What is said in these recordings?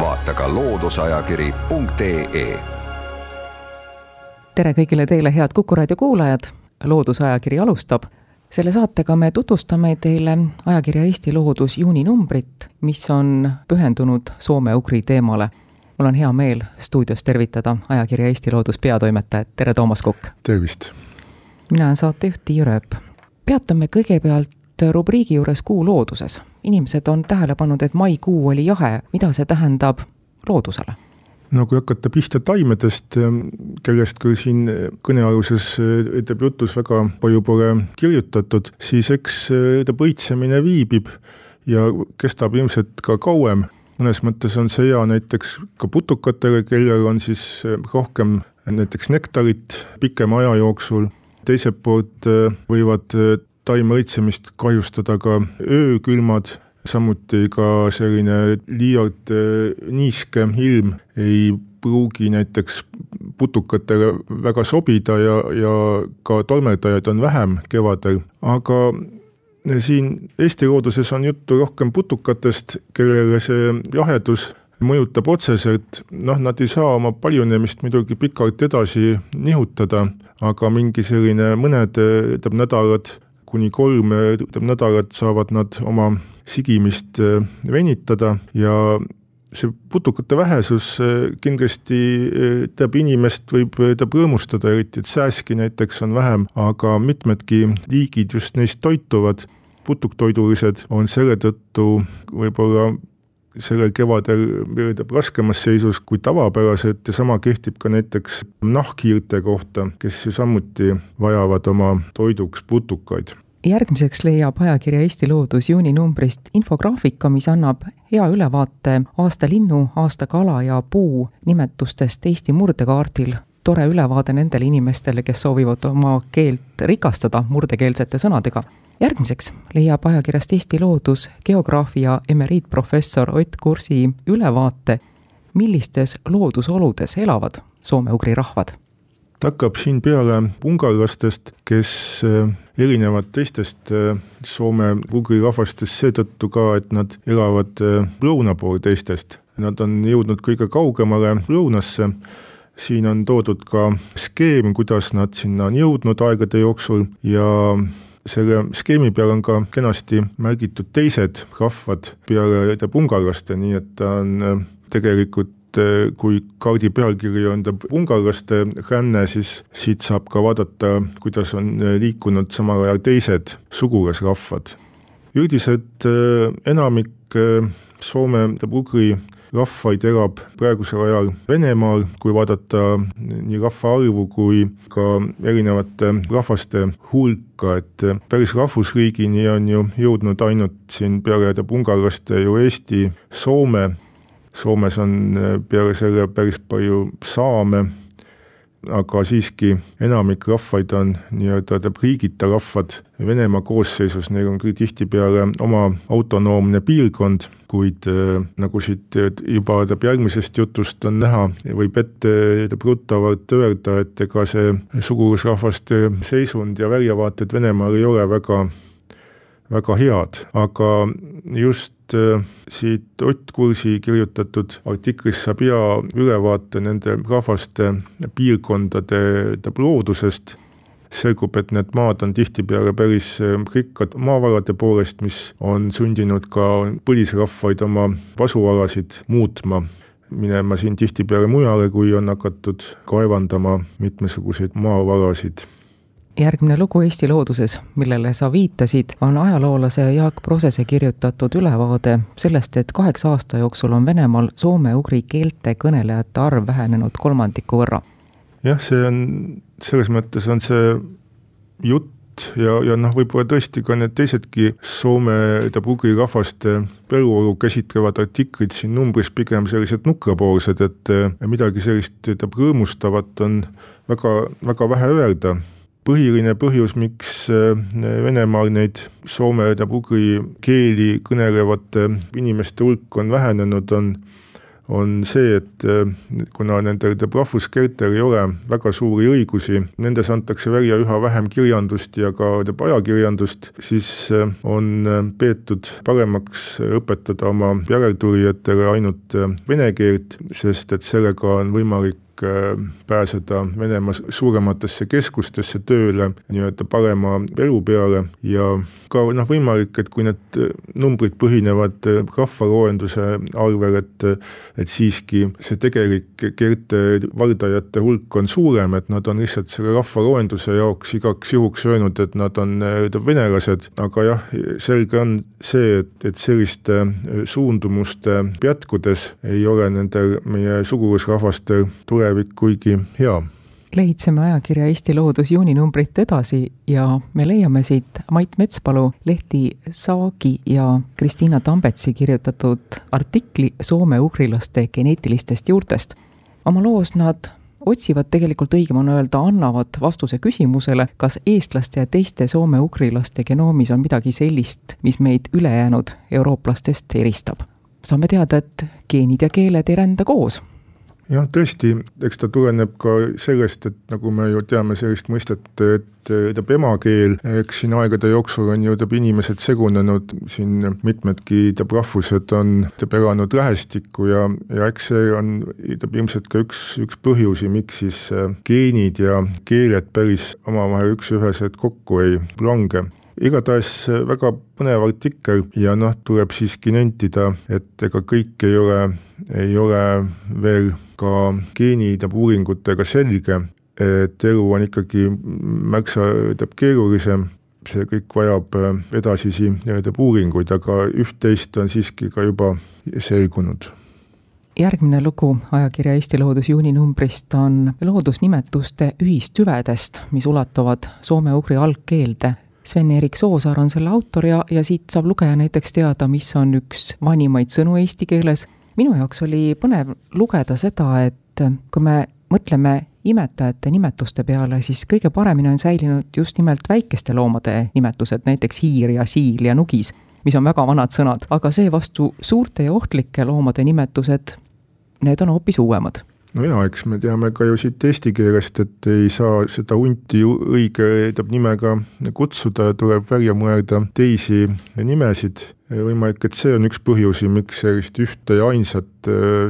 vaata ka looduseajakiri.ee tere kõigile teile, head Kuku raadio kuulajad, Loodusajakiri alustab. selle saatega me tutvustame teile ajakirja Eesti Loodus juuninumbrit, mis on pühendunud soome-ugri teemale. mul on hea meel stuudios tervitada ajakirja Eesti Loodus peatoimetajat, tere Toomas Kukk! tervist! mina olen saatejuht Tiia Rööp. peatume kõigepealt rubriigi juures Kuu looduses. inimesed on tähele pannud, et maikuu oli jahe, mida see tähendab loodusele? no kui hakata pihta taimedest, kellest ka siin kõnealuses ütleb jutus väga palju pole kirjutatud, siis eks ta põitsemine viibib ja kestab ilmselt ka kauem. mõnes mõttes on see hea näiteks ka putukatele, kellel on siis rohkem näiteks nektarit pikema aja jooksul, teiselt poolt võivad taime õitsemist kahjustada ka öökülmad, samuti ka selline liialt niiske ilm ei pruugi näiteks putukatele väga sobida ja, ja ka tolmeldajaid on vähem kevadel, aga siin Eesti looduses on juttu rohkem putukatest, kellele see jahedus mõjutab otseselt, noh, nad ei saa oma paljunemist muidugi pikalt edasi nihutada, aga mingi selline mõned, ütleme, nädalad kuni kolm nädalat saavad nad oma sigimist venitada ja see putukate vähesus kindlasti teab inimest, võib teab rõõmustada, eriti et sääski näiteks on vähem, aga mitmedki liigid just neist toituvad. putuktoidulised on selle tõttu võib-olla sellel kevadel veedab raskemas seisus kui tavapäraselt ja sama kehtib ka näiteks nahkhiirte kohta, kes ju samuti vajavad oma toiduks putukaid järgmiseks leiab ajakirja Eesti Loodus juuninumbrist infograafika, mis annab hea ülevaate aasta linnu, aasta kala ja puu nimetustest Eesti murdekaardil. tore ülevaade nendele inimestele, kes soovivad oma keelt rikastada murdekeelsete sõnadega. järgmiseks leiab ajakirjast Eesti Loodus geograafia emeriitprofessor Ott Kursi ülevaate, millistes loodusoludes elavad soome-ugri rahvad ta hakkab siin peale ungarlastest, kes erinevad teistest soome-ugri rahvastest seetõttu ka, et nad elavad lõuna pool teistest. Nad on jõudnud kõige kaugemale lõunasse, siin on toodud ka skeem, kuidas nad sinna on jõudnud aegade jooksul ja selle skeemi peal on ka kenasti märgitud teised rahvad peale ungarlaste, nii et ta on tegelikult kui kaardi pealkiri on ta ungarlaste ränne, siis siit saab ka vaadata, kuidas on liikunud samal ajal teised sugulasrahvad. üldiselt enamik Soome, ugri rahvaid elab praegusel ajal Venemaal, kui vaadata nii rahvaarvu kui ka erinevate rahvaste hulka, et päris rahvusriigini on ju jõudnud ainult siin peale ungarlaste ju Eesti, Soome Soomes on äh, peale selle päris palju saame, aga siiski enamik rahvaid on nii-öelda riigita rahvad. Venemaa koosseisus, neil on küll tihtipeale oma autonoomne piirkond, kuid äh, nagu siit juba järgmisest jutust on näha, võib ette ruttavalt öelda, et ega see sugulasrahvaste seisund ja väljavaated Venemaal ei ole väga väga head, aga just äh, siit Ott Kursi kirjutatud artiklist saab hea ülevaate nende rahvaste piirkondade loodusest, selgub, et need maad on tihtipeale päris äh, rikkad maavarade poolest, mis on sundinud ka põlisrahvaid oma asualasid muutma. Minema siin tihtipeale mujale, kui on hakatud kaevandama mitmesuguseid maavarasid järgmine lugu Eesti looduses, millele sa viitasid, on ajaloolase Jaak Prosese kirjutatud ülevaade sellest, et kaheksa aasta jooksul on Venemaal soome-ugri keelte kõnelejate arv vähenenud kolmandiku võrra. jah, see on, selles mõttes on see jutt ja, ja noh, võib-olla tõesti ka need teisedki Soome ugri rahvaste eluolu käsitlevad artiklid siin numbris pigem sellised nukrapoolsed, et midagi sellist tähendab rõõmustavat on väga, väga vähe öelda põhiline põhjus, miks Venemaal neid soome ja ugri keeli kõnelevate inimeste hulk on vähenenud, on on see, et äh, kuna nendel rahvuskeeltel ei ole väga suuri õigusi, nendes antakse välja üha vähem kirjandust ja ka ajakirjandust, siis äh, on äh, peetud paremaks õpetada oma järeltulijatele ainult vene keelt, sest et sellega on võimalik pääseda Venemaa suurematesse keskustesse tööle, nii-öelda parema elu peale ja ka noh, võimalik, et kui need äh, numbrid põhinevad äh, rahvaroenduse arvel, et et siiski see tegelik keelte valdajate hulk on suurem, et nad on lihtsalt selle rahvaroenduse jaoks igaks juhuks öelnud, et nad on äh, venelased, aga jah, selge on see, et, et selliste suundumuste jätkudes ei ole nendel meie sugulasrahvastel tulevik kuigi hea lehitseme ajakirja Eesti Loodus juuninumbrit edasi ja me leiame siit Mait Metspalu lehti Saagi ja Kristiina Tambetsi kirjutatud artikli soome-ugrilaste geneetilistest juurtest. oma loos nad otsivad tegelikult õigem on öelda, annavad vastuse küsimusele, kas eestlaste ja teiste soome-ugrilaste genoomis on midagi sellist, mis meid ülejäänud eurooplastest eristab. saame teada, et geenid ja keeled ei rända koos jah, tõesti, eks ta tuleneb ka sellest, et nagu me ju teame sellist mõistet, et tähendab emakeel, eks siin aegade jooksul on ju tähendab inimesed segunenud, siin mitmedki tähendab rahvused on tähendab elanud lähestikku ja, ja eks see on tähendab ilmselt ka üks, üks põhjusi, miks siis äh, geenid ja keeled päris omavahel üks-üheselt kokku ei lange. Igatahes äh, väga põnev artikkel ja noh, tuleb siiski nentida, et ega kõik ei ole, ei ole veel ka geenitaabuuringutega selge, et elu on ikkagi märksa tähendab keerulisem, see kõik vajab äh, edasisi nii-öelda uuringuid, aga üht-teist on siiski ka juba selgunud. Järgmine lugu ajakirja Eesti Loodus juuninumbrist on loodusnimetuste ühistüvedest, mis ulatuvad soome-ugri algkeelde. Sven-Erik Soosaar on selle autor ja, ja siit saab lugeja näiteks teada, mis on üks vanimaid sõnu eesti keeles minu jaoks oli põnev lugeda seda, et kui me mõtleme imetajate nimetuste peale, siis kõige paremini on säilinud just nimelt väikeste loomade nimetused, näiteks hiir ja siil ja nugis, mis on väga vanad sõnad, aga seevastu suurte ja ohtlike loomade nimetused, need on hoopis uuemad. No jaa, eks me teame ka ju siit eesti keelest, et ei saa seda hunti õige nimega kutsuda, tuleb välja mõelda teisi nimesid võimalik, et see on üks põhjusi, miks sellist ühte ja ainsat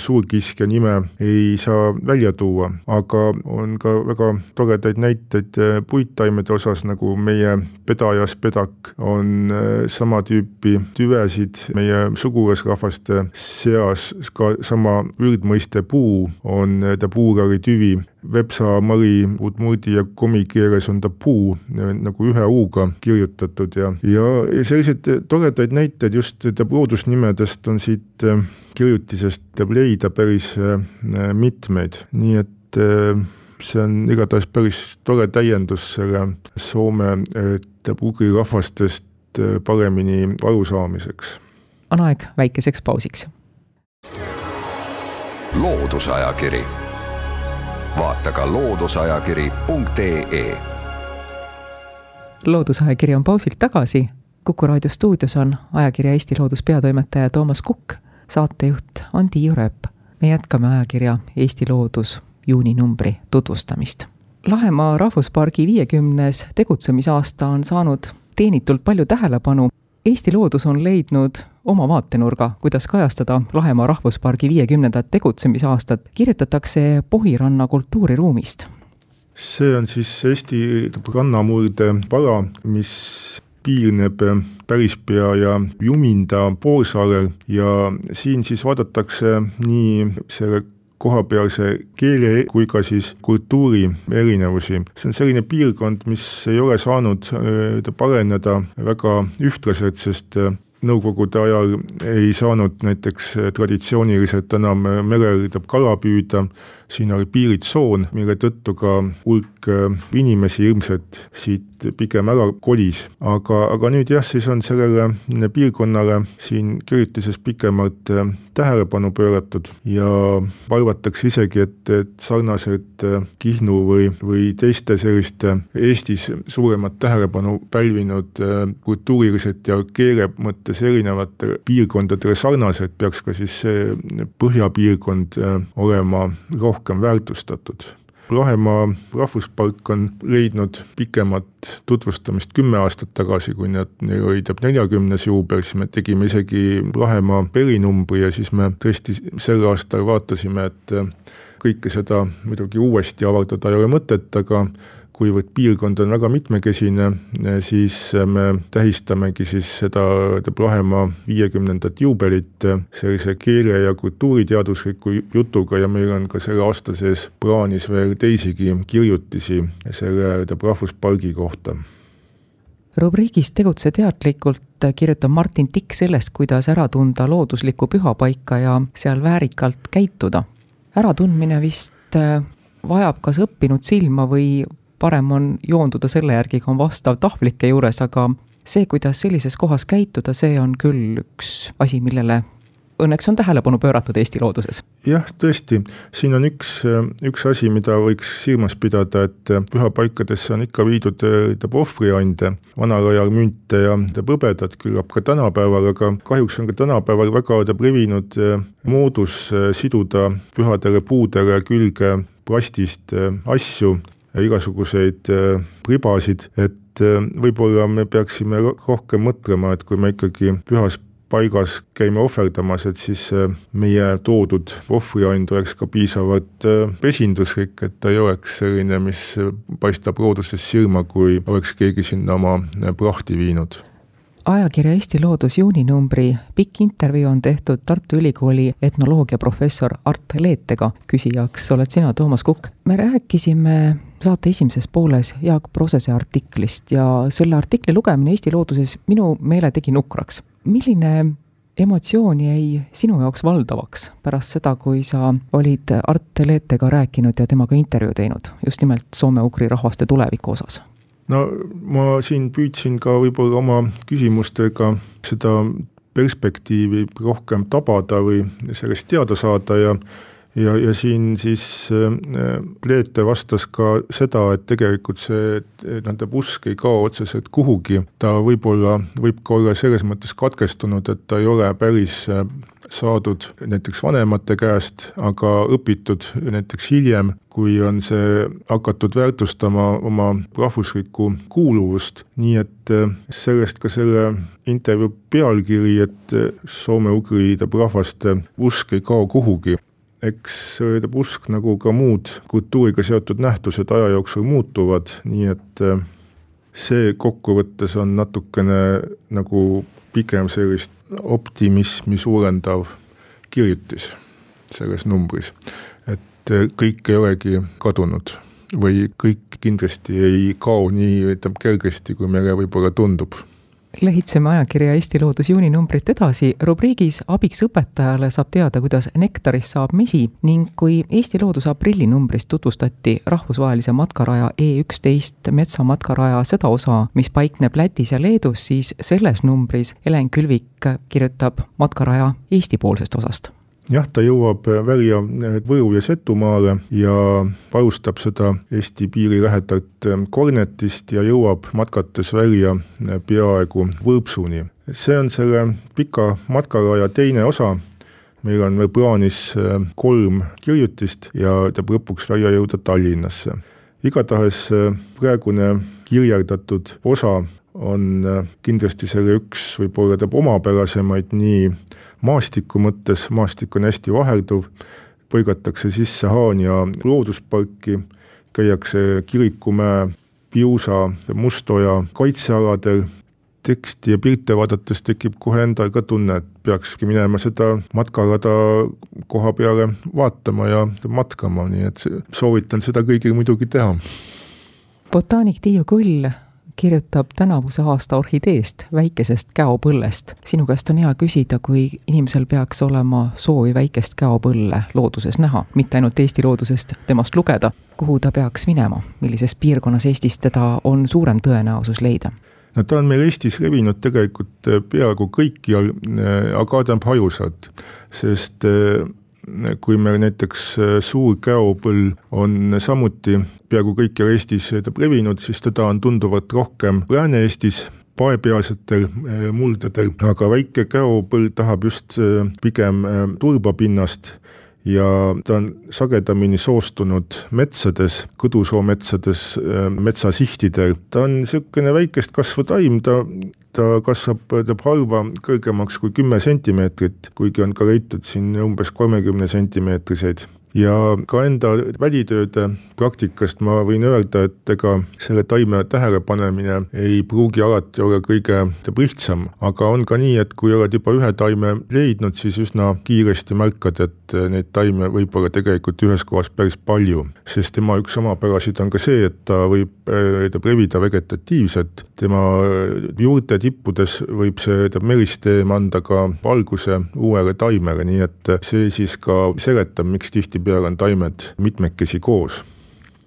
suurkiskja nime ei saa välja tuua, aga on ka väga toredaid näiteid puittaimede osas, nagu meie pedajas pedak on sama tüüpi tüvesid meie sugulasrahvaste seas, ka sama üldmõiste puu on ta puurari tüvi Vepsa, Mari, udmurdi ja komi keeles on ta puu nagu ühe U-ga kirjutatud ja, ja, ja selliseid toredaid näiteid just loodusnimedest on siit äh, kirjutisest leida päris äh, mitmeid, nii et see on igatahes päris tore täiendus selle Soome ugri rahvastest paremini arusaamiseks. on aeg väikeseks pausiks. loodusajakiri vaata ka looduseajakiri.ee. loodusajakiri on pausilt tagasi. kuku raadio stuudios on ajakirja Eesti Loodus peatoimetaja Toomas Kukk, saatejuht on Tiiu Rööp. me jätkame ajakirja Eesti Loodus juuninumbri tutvustamist. Lahemaa rahvuspargi viiekümnes tegutsemisaasta on saanud teenitult palju tähelepanu. Eesti Loodus on leidnud oma vaatenurga, kuidas kajastada Lahemaa rahvuspargi viiekümnendat tegutsemisaastat, kirjutatakse Pohiranna kultuuriruumist. see on siis Eesti rannamurde pala, mis piirneb Pärispea ja Juminda poolsaarel ja siin siis vaadatakse nii selle kohapealse keele kui ka siis kultuuri erinevusi. see on selline piirkond, mis ei ole saanud äh, pareneda väga ühtlaselt, sest äh, nõukogude ajal ei saanud näiteks traditsiooniliselt enam merel kala püüda, siin oli piiritsoon, mille tõttu ka hulk äh, inimesi ilmselt siit pigem ära kolis, aga, aga nüüd jah, siis on sellele piirkonnale siin kirjutises pikemalt äh, tähelepanu pööratud ja arvatakse isegi, et, et sarnaselt äh, Kihnu või, või teiste selliste Eestis suuremat tähelepanu pälvinud kultuuriliselt ja keele mõttes erinevate piirkondadele sarnaselt peaks ka siis see põhjapiirkond olema rohkem väärtustatud. Lahemaa rahvuspark on leidnud pikemat tutvustamist kümme aastat tagasi, kui nad, neil oli teab neljakümnes juubel, siis me tegime isegi Lahemaa perinumbri ja siis me tõesti sel aastal vaatasime, et kõike seda muidugi uuesti avaldada ei ole mõtet, aga kuivõrd piirkond on väga mitmekesine, siis me tähistamegi siis seda Lahemaa viiekümnendat juubelit sellise keele- ja kultuuriteadusliku jutuga ja meil on ka selle aasta sees plaanis veel teisigi kirjutisi selle rahvuspargi kohta rubriigis Tegutse teadlikult kirjutab Martin Tikk sellest, kuidas ära tunda looduslikku pühapaika ja seal väärikalt käituda. äratundmine vist vajab kas õppinud silma või parem on joonduda selle järgi, kui on vastav tahvlike juures, aga see, kuidas sellises kohas käituda, see on küll üks asi, millele õnneks on tähelepanu pööratud Eesti looduses. jah, tõesti, siin on üks, üks asi, mida võiks silmas pidada, et pühapaikadesse on ikka viidud tähendab ohvriande, vanal ajal münte ja tähendab hõbedat, küllap ka tänapäeval, aga kahjuks on ka tänapäeval väga tähendab levinud moodus siduda pühadele puudele külge plastist asju igasuguseid äh, ribasid, et äh, võib-olla me peaksime rohkem mõtlema, et kui me ikkagi pühas paigas käime ohverdamas, et siis äh, meie toodud ohvriand oleks ka piisavalt esinduslik, et ta ei oleks selline, mis paistab looduses silma, kui oleks keegi sinna oma prahti viinud ajakirja Eesti Loodus juuninumbri pikk intervjuu on tehtud Tartu Ülikooli etnoloogiaprofessor Art Leetega, küsijaks oled sina, Toomas Kukk. me rääkisime saate esimeses pooles Jaak Prosese artiklist ja selle artikli lugemine Eesti Looduses minu meele tegi nukraks. milline emotsioon jäi sinu jaoks valdavaks pärast seda, kui sa olid Art Leetega rääkinud ja temaga intervjuu teinud just nimelt soome-ugri rahvaste tuleviku osas? No ma siin püüdsin ka võib-olla oma küsimustega seda perspektiivi rohkem tabada või sellest teada saada ja ja, ja siin siis Leete äh, vastas ka seda, et tegelikult see nii-öelda usk ei kao otseselt kuhugi, ta võib-olla, võib ka olla selles mõttes katkestunud, et ta ei ole päris äh, saadud näiteks vanemate käest, aga õpitud näiteks hiljem, kui on see hakatud väärtustama oma rahvuslikku kuuluvust, nii et äh, sellest ka selle intervjuu pealkiri, et soome-ugri rahvaste usk ei kao kuhugi eks tähendab usk nagu ka muud kultuuriga seotud nähtused aja jooksul muutuvad, nii et äh, see kokkuvõttes on natukene nagu pigem sellist optimismi suurendav kirjutis selles numbris. et äh, kõik ei olegi kadunud või kõik kindlasti ei kao nii, ütleme kergesti, kui meile võib-olla tundub lehitseme ajakirja Eesti Loodus juuninumbrit edasi. rubriigis Abiks õpetajale saab teada, kuidas nektarist saab mesi ning kui Eesti Looduse aprillinumbris tutvustati rahvusvahelise matkaraja E üksteist metsamatkaraja seda osa, mis paikneb Lätis ja Leedus, siis selles numbris Helen Külvik kirjutab matkaraja Eesti-poolsest osast jah, ta jõuab välja Võru ja Setumaale ja varustab seda Eesti piiri lähedalt Kornetist ja jõuab matkates välja peaaegu Võõpsuni. see on selle pika matkaraja teine osa, meil on veel plaanis kolm kirjutist ja ta lõpuks välja jõuda Tallinnasse. igatahes praegune kirjeldatud osa on kindlasti selle üks võib-olla teab omapärasemaid nii maastiku mõttes, maastik on hästi vahelduv, põigatakse sisse Haanja loodusparki, käiakse Kirikumäe, Piusa, Mustoja kaitsealadel, teksti ja pilte vaadates tekib kohe endal ka tunne, et peakski minema seda matkarada koha peale vaatama ja matkama, nii et soovitan seda kõigil muidugi teha. botaanik Tiiu Kull kirjutab tänavuse aasta orhideest, väikesest käopõllest. sinu käest on hea küsida, kui inimesel peaks olema soovi väikest käopõlle looduses näha, mitte ainult Eesti loodusest temast lugeda, kuhu ta peaks minema, millises piirkonnas Eestis teda on suurem tõenäosus leida? no ta on meil Eestis levinud tegelikult äh, peaaegu kõikjal, äh, aga ta on hajusalt, sest äh, kui meil näiteks suur käopõll on samuti peaaegu kõikjal Eestis levinud, siis teda on tunduvalt rohkem Lääne-Eestis, paepealsetel muldadel, aga väike käopõll tahab just pigem turbapinnast ja ta on sagedamini soostunud metsades, kõdusoometsades, äh, metsasihtidel, ta on niisugune väikest kasvu taim, ta ta kasvab, teeb harva kõrgemaks kui kümme sentimeetrit, kuigi on ka leitud siin umbes kolmekümne sentimeetriseid ja ka enda välitööde praktikast ma võin öelda, et ega selle taime tähelepanemine ei pruugi alati olla kõige lihtsam, aga on ka nii, et kui oled juba ühe taime leidnud, siis üsna kiiresti märkad, et neid taime võib olla tegelikult ühes kohas päris palju. sest tema üks omapärasid on ka see, et ta võib, tähendab, levida vegetatiivselt, tema juurte tippudes võib see, tähendab, meristeem anda ka valguse uuele taimele, nii et see siis ka seletab, miks tihtipeale on taimed mitmekesi koos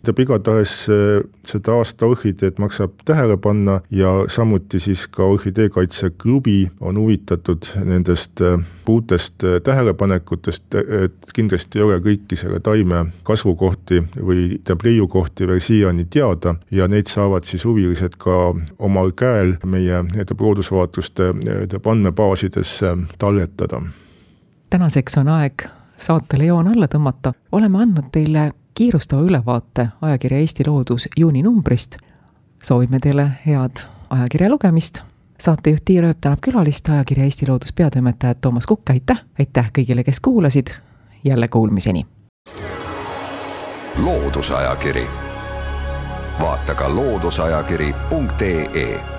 tähendab, igatahes äh, seda aasta orhideed maksab tähele panna ja samuti siis ka Orhideekaitseklubi on huvitatud nendest äh, uutest äh, tähelepanekutest, et kindlasti ei ole kõiki selle taime kasvukohti või tähendab, leiukohti veel siiani teada ja neid saavad siis huvilised ka omal käel meie tähendab, loodusvaatluste tähendab, andmebaasidesse talletada. tänaseks on aeg saatele joon alla tõmmata, oleme andnud teile kiirustava ülevaate ajakirja Eesti Loodus juuninumbrist. soovime teile head ajakirja lugemist. saatejuht Tiir Ööp tänab külalist, ajakirja Eesti Loodus peatoimetajat Toomas Kukk, aitäh! aitäh kõigile, kes kuulasid, jälle kuulmiseni! loodusajakiri, vaata ka looduseajakiri.ee